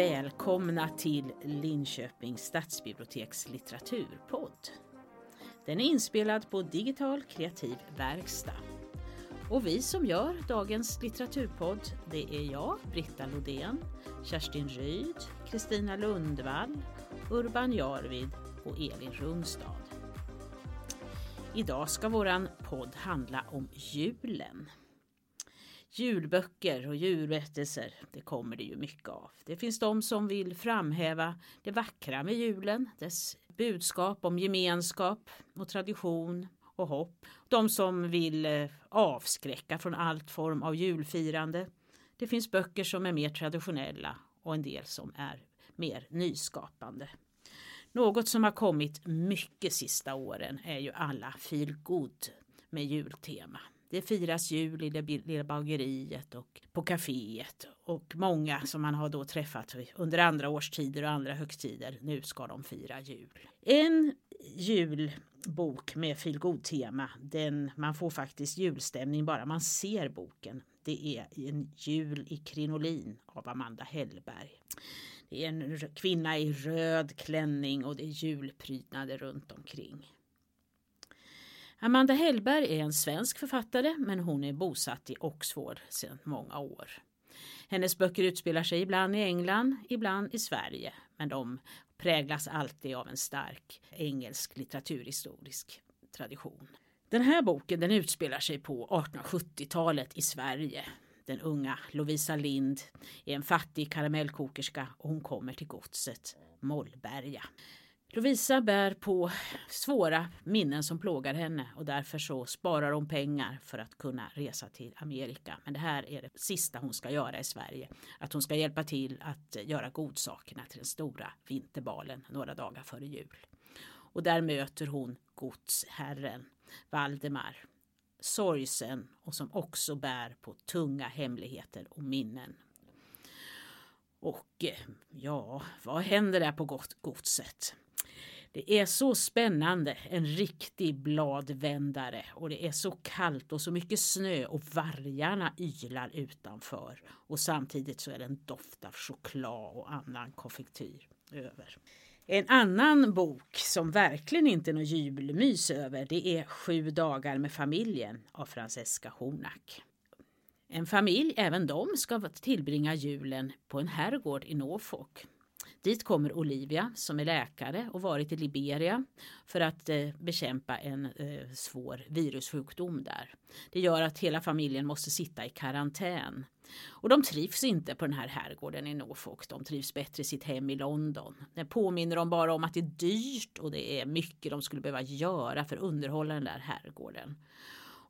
Välkomna till Linköpings stadsbiblioteks litteraturpodd. Den är inspelad på Digital kreativ verkstad. Och vi som gör dagens litteraturpodd, det är jag, Britta Lodén, Kerstin Ryd, Kristina Lundvall, Urban Jarvid och Elin Rungstad. Idag ska våran podd handla om julen. Julböcker och djurberättelser, det kommer det ju mycket av. Det finns de som vill framhäva det vackra med julen, dess budskap om gemenskap och tradition och hopp. De som vill eh, avskräcka från allt form av julfirande. Det finns böcker som är mer traditionella och en del som är mer nyskapande. Något som har kommit mycket sista åren är ju alla feel good med jultema. Det firas jul i det lilla bageriet och på kaféet och många som man har då träffat under andra årstider och andra högtider. Nu ska de fira jul. En julbok med feelgood-tema, den man får faktiskt julstämning bara man ser boken. Det är En jul i krinolin av Amanda Hellberg. Det är en kvinna i röd klänning och det är julprydnader runt omkring. Amanda Hellberg är en svensk författare men hon är bosatt i Oxford sedan många år. Hennes böcker utspelar sig ibland i England, ibland i Sverige men de präglas alltid av en stark engelsk litteraturhistorisk tradition. Den här boken den utspelar sig på 1870-talet i Sverige. Den unga Lovisa Lind är en fattig karamellkokerska och hon kommer till godset Mollberga. Lovisa bär på svåra minnen som plågar henne och därför så sparar hon pengar för att kunna resa till Amerika. Men det här är det sista hon ska göra i Sverige. Att hon ska hjälpa till att göra godsakerna till den stora vinterbalen några dagar före jul. Och där möter hon godsherren Valdemar, sorgsen och som också bär på tunga hemligheter och minnen. Och eh, ja, vad händer där på godset? Det är så spännande, en riktig bladvändare och det är så kallt och så mycket snö och vargarna ylar utanför. Och samtidigt så är det en doft av choklad och annan konfektyr över. En annan bok som verkligen inte är något jubelmys över det är Sju dagar med familjen av Francesca Hornack. En familj, även de, ska tillbringa julen på en herrgård i Norfolk. Dit kommer Olivia som är läkare och varit i Liberia för att eh, bekämpa en eh, svår virussjukdom där. Det gör att hela familjen måste sitta i karantän. Och de trivs inte på den här herrgården i Norfolk. De trivs bättre i sitt hem i London. Det påminner dem bara om att det är dyrt och det är mycket de skulle behöva göra för att underhålla den där herrgården.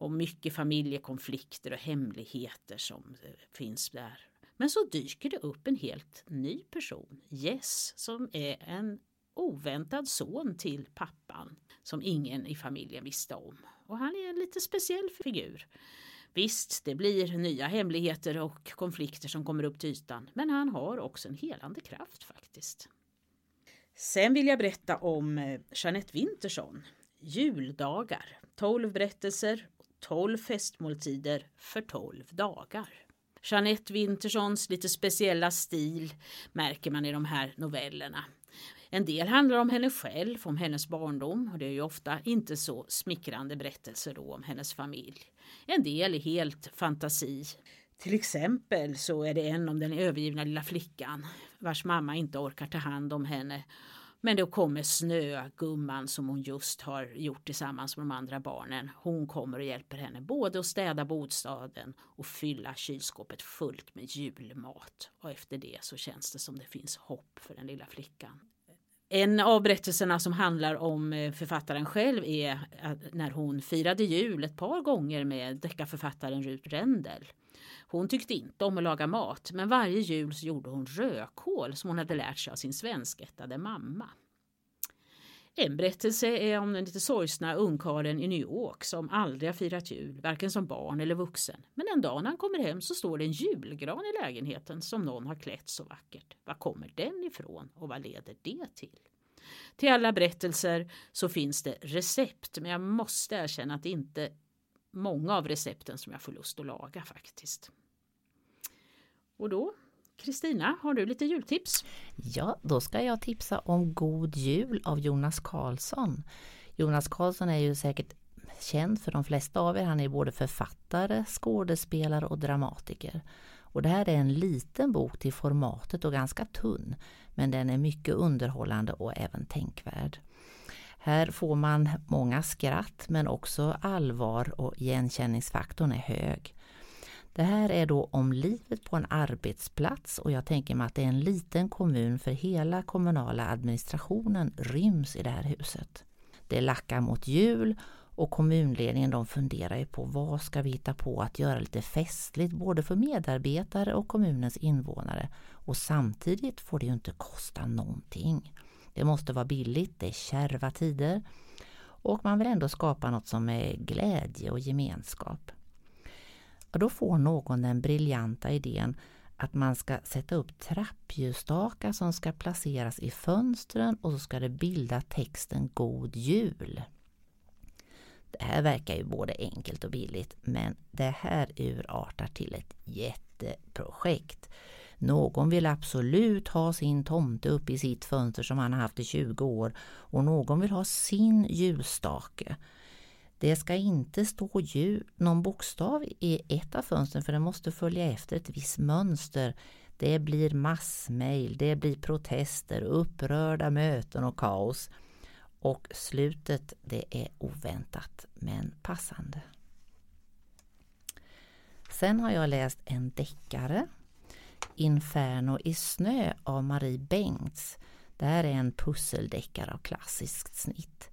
Och mycket familjekonflikter och hemligheter som eh, finns där. Men så dyker det upp en helt ny person, Jess, som är en oväntad son till pappan som ingen i familjen visste om. Och han är en lite speciell figur. Visst, det blir nya hemligheter och konflikter som kommer upp till ytan, men han har också en helande kraft faktiskt. Sen vill jag berätta om eh, Jeanette Winterson. Juldagar, 12 berättelser, 12 festmåltider för 12 dagar. Jeanette Wintersons lite speciella stil märker man i de här novellerna. En del handlar om henne själv, om hennes barndom och det är ju ofta inte så smickrande berättelser då om hennes familj. En del är helt fantasi. Till exempel så är det en om den övergivna lilla flickan vars mamma inte orkar ta hand om henne men då kommer Snögumman som hon just har gjort tillsammans med de andra barnen. Hon kommer och hjälper henne både att städa bostaden och fylla kylskåpet fullt med julmat. Och efter det så känns det som det finns hopp för den lilla flickan. En av berättelserna som handlar om eh, författaren själv är när hon firade jul ett par gånger med deckarförfattaren Rut Rendell. Hon tyckte inte om att laga mat men varje jul så gjorde hon rödkål som hon hade lärt sig av sin svenskättade mamma. En berättelse är om den lite sorgsna ungkarlen i New York som aldrig har firat jul, varken som barn eller vuxen. Men en dag när han kommer hem så står det en julgran i lägenheten som någon har klätt så vackert. Var kommer den ifrån och vad leder det till? Till alla berättelser så finns det recept men jag måste erkänna att det inte många av recepten som jag får lust att laga faktiskt. Och då Kristina, har du lite jultips? Ja, då ska jag tipsa om God Jul av Jonas Karlsson. Jonas Karlsson är ju säkert känd för de flesta av er. Han är både författare, skådespelare och dramatiker. Och det här är en liten bok till formatet och ganska tunn. Men den är mycket underhållande och även tänkvärd. Här får man många skratt men också allvar och igenkänningsfaktorn är hög. Det här är då om livet på en arbetsplats och jag tänker mig att det är en liten kommun för hela kommunala administrationen ryms i det här huset. Det lackar mot jul och kommunledningen de funderar ju på vad ska vi hitta på att göra lite festligt både för medarbetare och kommunens invånare. Och samtidigt får det ju inte kosta någonting. Det måste vara billigt, det är kärva tider och man vill ändå skapa något som är glädje och gemenskap. Och då får någon den briljanta idén att man ska sätta upp trappljusstakar som ska placeras i fönstren och så ska det bilda texten God Jul. Det här verkar ju både enkelt och billigt men det här urartar till ett jätteprojekt. Någon vill absolut ha sin tomte uppe i sitt fönster som han har haft i 20 år och någon vill ha sin ljusstake. Det ska inte stå jul, någon bokstav i ett av fönstren för det måste följa efter ett visst mönster. Det blir massmail, det blir protester, upprörda möten och kaos. Och slutet det är oväntat men passande. Sen har jag läst en deckare Inferno i snö av Marie Bengts. Det här är en pusseldeckare av klassiskt snitt.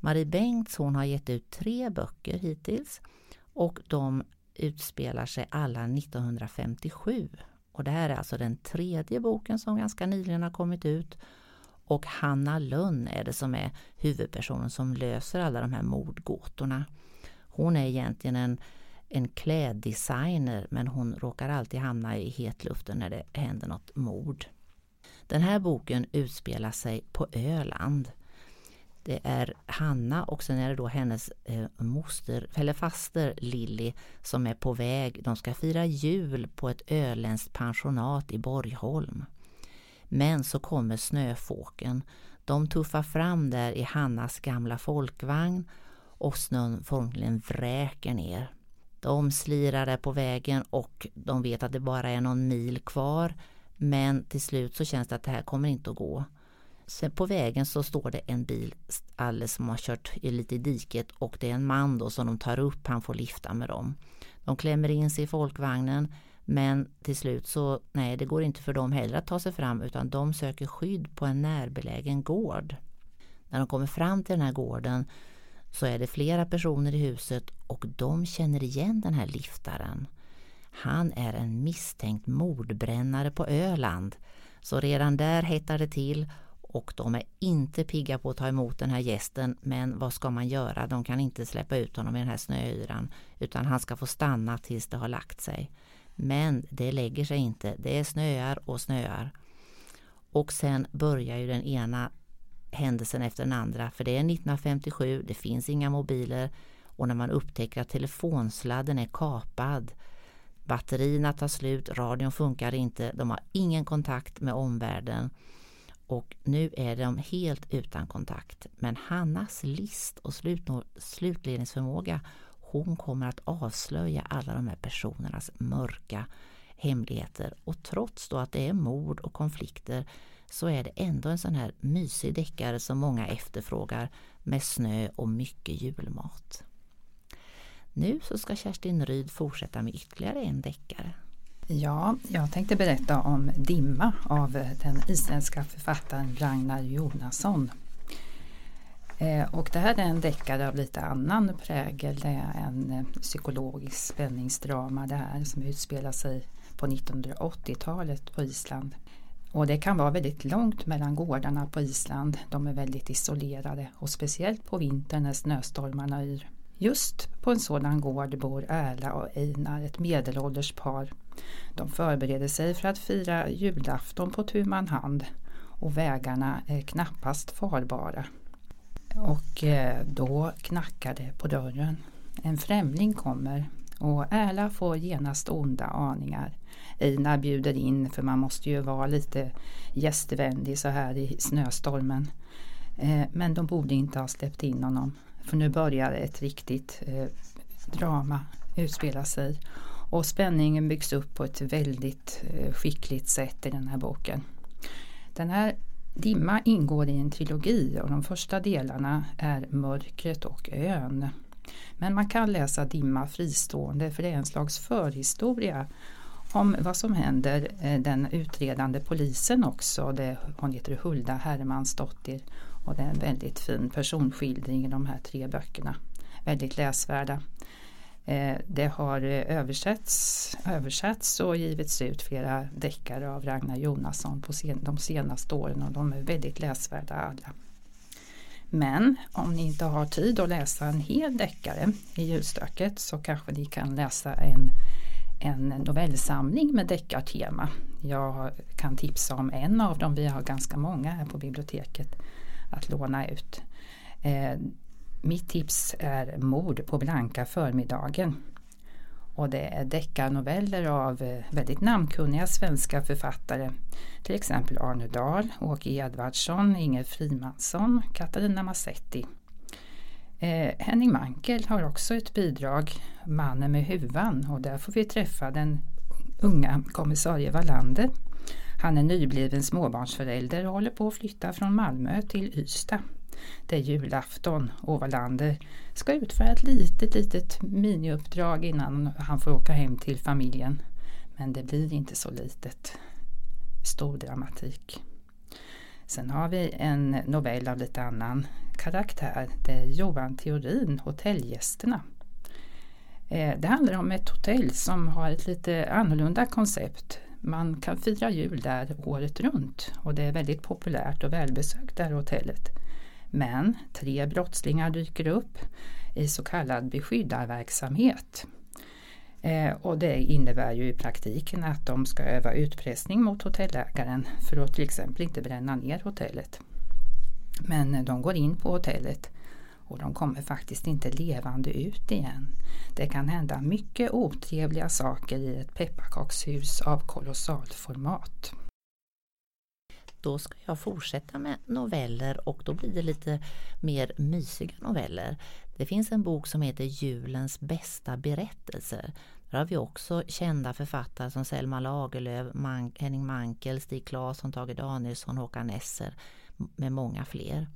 Marie Bengts hon har gett ut tre böcker hittills och de utspelar sig alla 1957. Och det här är alltså den tredje boken som ganska nyligen har kommit ut. Och Hanna Lönn är det som är huvudpersonen som löser alla de här mordgåtorna. Hon är egentligen en en kläddesigner men hon råkar alltid hamna i hetluften när det händer något mord. Den här boken utspelar sig på Öland. Det är Hanna och sen är det då hennes eh, moster, eller faster Lilly som är på väg. De ska fira jul på ett öländskt pensionat i Borgholm. Men så kommer snöfåken. De tuffar fram där i Hannas gamla folkvagn och snön formligen vräker ner. De slirar på vägen och de vet att det bara är någon mil kvar. Men till slut så känns det att det här kommer inte att gå. Sen på vägen så står det en bil alldeles som har kört lite i diket och det är en man då som de tar upp, han får lifta med dem. De klämmer in sig i folkvagnen men till slut så, nej det går inte för dem heller att ta sig fram utan de söker skydd på en närbelägen gård. När de kommer fram till den här gården så är det flera personer i huset och de känner igen den här liftaren. Han är en misstänkt mordbrännare på Öland. Så redan där hettar det till och de är inte pigga på att ta emot den här gästen men vad ska man göra? De kan inte släppa ut honom i den här snöyran utan han ska få stanna tills det har lagt sig. Men det lägger sig inte. Det är snöar och snöar. Och sen börjar ju den ena händelsen efter den andra. För det är 1957, det finns inga mobiler och när man upptäcker att telefonsladden är kapad, batterierna tar slut, radion funkar inte, de har ingen kontakt med omvärlden. Och nu är de helt utan kontakt. Men Hannas list och slutledningsförmåga hon kommer att avslöja alla de här personernas mörka hemligheter. Och trots då att det är mord och konflikter så är det ändå en sån här mysig deckare som många efterfrågar med snö och mycket julmat. Nu så ska Kerstin Ryd fortsätta med ytterligare en deckare. Ja, jag tänkte berätta om Dimma av den isländska författaren Ragnar Jonasson. Eh, och det här är en deckare av lite annan prägel. Det är en eh, psykologisk spänningsdrama det här som utspelar sig på 1980-talet på Island. Och det kan vara väldigt långt mellan gårdarna på Island. De är väldigt isolerade och speciellt på vintern när snöstormarna yr. Just på en sådan gård bor Erla och Einar, ett medelålders par. De förbereder sig för att fira julafton på tu man hand och vägarna är knappast farbara. Och eh, då knackar det på dörren. En främling kommer och Erla får genast onda aningar. Einar bjuder in för man måste ju vara lite gästvänlig så här i snöstormen. Eh, men de borde inte ha släppt in honom. För nu börjar ett riktigt eh, drama utspela sig. Och spänningen byggs upp på ett väldigt eh, skickligt sätt i den här boken. Den här Dimma ingår i en trilogi och de första delarna är Mörkret och ön. Men man kan läsa Dimma fristående för det är en slags förhistoria om vad som händer eh, den utredande polisen också. Det, hon heter Hulda Hermansdottir och det är en väldigt fin personskildring i de här tre böckerna. Väldigt läsvärda. Eh, det har eh, översatts, översatts och givits ut flera deckare av Ragnar Jonasson på sen, de senaste åren och de är väldigt läsvärda alla. Men om ni inte har tid att läsa en hel deckare i julstöket så kanske ni kan läsa en, en novellsamling med deckartema. Jag kan tipsa om en av dem, vi har ganska många här på biblioteket att låna ut. Eh, mitt tips är Mord på blanka förmiddagen. Och det är deckarnoveller av eh, väldigt namnkunniga svenska författare. Till exempel Arne Dahl, Åke Edvardsson, Inger Frimansson, Katarina Massetti. Eh, Henning Mankel har också ett bidrag, Mannen med huvan, och där får vi träffa den unga kommissarie Wallander. Han är nybliven småbarnsförälder och håller på att flytta från Malmö till Ystad. Det är julafton och Wallander ska utföra ett litet, litet miniuppdrag innan han får åka hem till familjen. Men det blir inte så litet. Stor dramatik. Sen har vi en novell av lite annan karaktär. Det är Johan Theorin, Hotellgästerna. Eh, det handlar om ett hotell som har ett lite annorlunda koncept. Man kan fira jul där året runt och det är väldigt populärt och välbesökt det här hotellet. Men tre brottslingar dyker upp i så kallad beskyddarverksamhet. Eh, och det innebär ju i praktiken att de ska öva utpressning mot hotellägaren för att till exempel inte bränna ner hotellet. Men eh, de går in på hotellet och de kommer faktiskt inte levande ut igen. Det kan hända mycket otrevliga saker i ett pepparkakshus av kolossalt format. Då ska jag fortsätta med noveller och då blir det lite mer mysiga noveller. Det finns en bok som heter Julens bästa berättelser. Där har vi också kända författare som Selma Lagerlöf, Man Henning Mankel, Stig Claesson, Tage Danielsson, Håkan Nesser med många fler.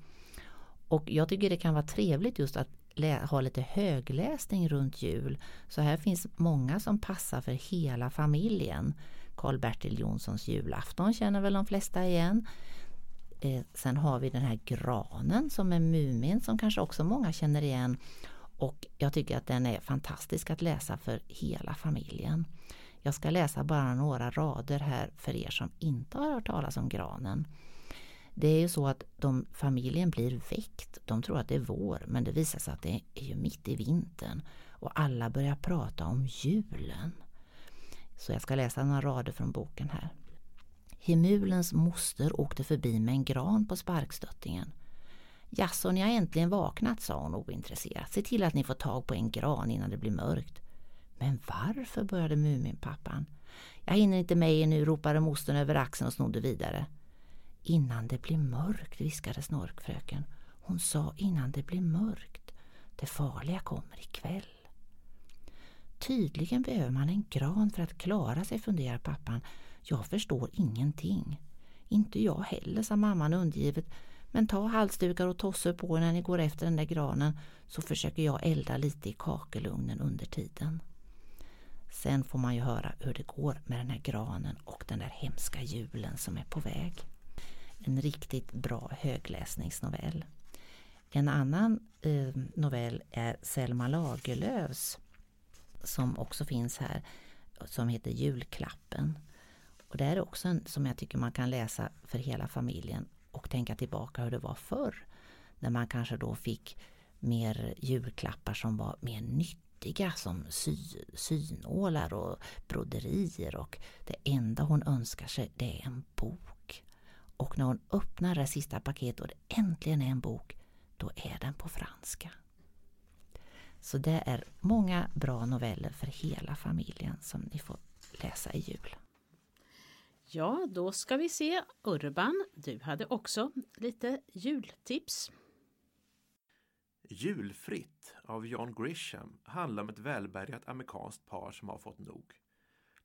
Och jag tycker det kan vara trevligt just att ha lite högläsning runt jul. Så här finns många som passar för hela familjen. Karl-Bertil Jonssons julafton känner väl de flesta igen. Eh, sen har vi den här granen som är Mumin som kanske också många känner igen. Och jag tycker att den är fantastisk att läsa för hela familjen. Jag ska läsa bara några rader här för er som inte har hört talas om granen. Det är ju så att de, familjen blir väckt. De tror att det är vår men det visar sig att det är ju mitt i vintern. Och alla börjar prata om julen. Så jag ska läsa några rader från boken här. Himulens moster åkte förbi med en gran på sparkstöttingen. Jaså, ni har äntligen vaknat, sa hon ointresserat. Se till att ni får tag på en gran innan det blir mörkt. Men varför, började Muminpappan. Jag hinner inte med er nu, ropade mostern över axeln och snodde vidare. Innan det blir mörkt, viskade snorkfröken. Hon sa innan det blir mörkt. Det farliga kommer ikväll. Tydligen behöver man en gran för att klara sig, funderar pappan. Jag förstår ingenting. Inte jag heller, sa mamman undgivet. Men ta halsdukar och tossor på när ni går efter den där granen så försöker jag elda lite i kakelugnen under tiden. Sen får man ju höra hur det går med den här granen och den där hemska julen som är på väg. En riktigt bra högläsningsnovell. En annan eh, novell är Selma Lagerlöfs som också finns här som heter Julklappen. Och det är också en som jag tycker man kan läsa för hela familjen och tänka tillbaka hur det var förr. När man kanske då fick mer julklappar som var mer nyttiga som sy, synålar och broderier och det enda hon önskar sig det är en bok. Och när hon öppnar det sista paketet och det äntligen är en bok, då är den på franska. Så det är många bra noveller för hela familjen som ni får läsa i jul. Ja, då ska vi se. Urban, du hade också lite jultips. Julfritt av John Grisham handlar om ett välbärgat amerikanskt par som har fått nog.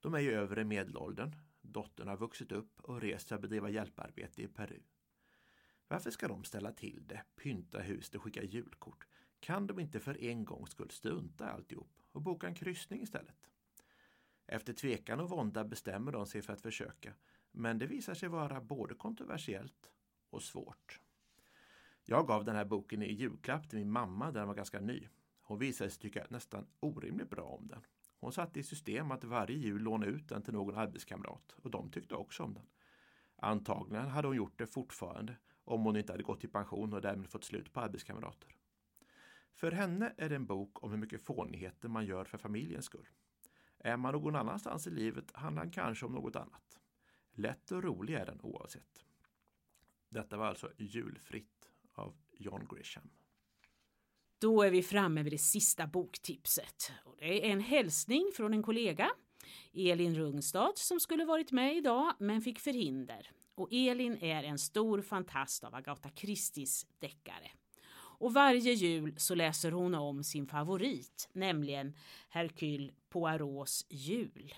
De är ju övre medelåldern. Dottern har vuxit upp och rest för att bedriva hjälparbete i Peru. Varför ska de ställa till det, pynta huset och skicka julkort? Kan de inte för en gångs skull strunta i alltihop och boka en kryssning istället? Efter tvekan och vånda bestämmer de sig för att försöka, men det visar sig vara både kontroversiellt och svårt. Jag gav den här boken i julklapp till min mamma när den var ganska ny. Hon visade sig tycka nästan orimligt bra om den. Hon satte i system att varje jul låna ut den till någon arbetskamrat och de tyckte också om den. Antagligen hade hon gjort det fortfarande om hon inte hade gått i pension och därmed fått slut på arbetskamrater. För henne är det en bok om hur mycket fånigheter man gör för familjens skull. Är man någon annanstans i livet handlar den kanske om något annat. Lätt och rolig är den oavsett. Detta var alltså Julfritt av John Grisham. Då är vi framme vid det sista boktipset. Det är en hälsning från en kollega, Elin Rungstad, som skulle varit med idag men fick förhinder. Och Elin är en stor fantast av Agatha Christies deckare. Och varje jul så läser hon om sin favorit, nämligen Hercule Poirots jul.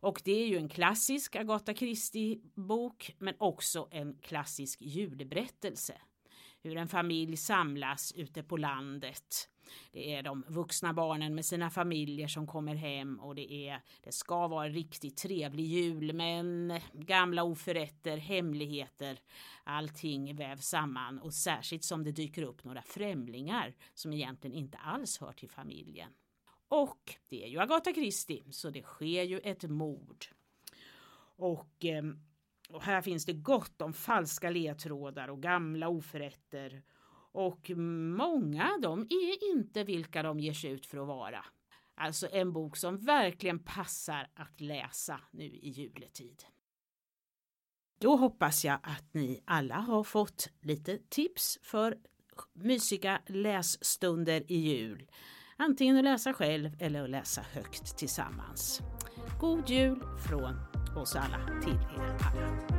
Och det är ju en klassisk Agatha Christie-bok men också en klassisk julberättelse. Hur en familj samlas ute på landet det är de vuxna barnen med sina familjer som kommer hem och det är det ska vara en riktigt trevlig jul men gamla oförrätter, hemligheter, allting vävs samman och särskilt som det dyker upp några främlingar som egentligen inte alls hör till familjen. Och det är ju Agatha Christie så det sker ju ett mord. Och, eh, och här finns det gott om falska ledtrådar och gamla oförrätter och många de är inte vilka de ger sig ut för att vara. Alltså en bok som verkligen passar att läsa nu i juletid. Då hoppas jag att ni alla har fått lite tips för mysiga lässtunder i jul. Antingen att läsa själv eller att läsa högt tillsammans. God jul från oss alla till er alla.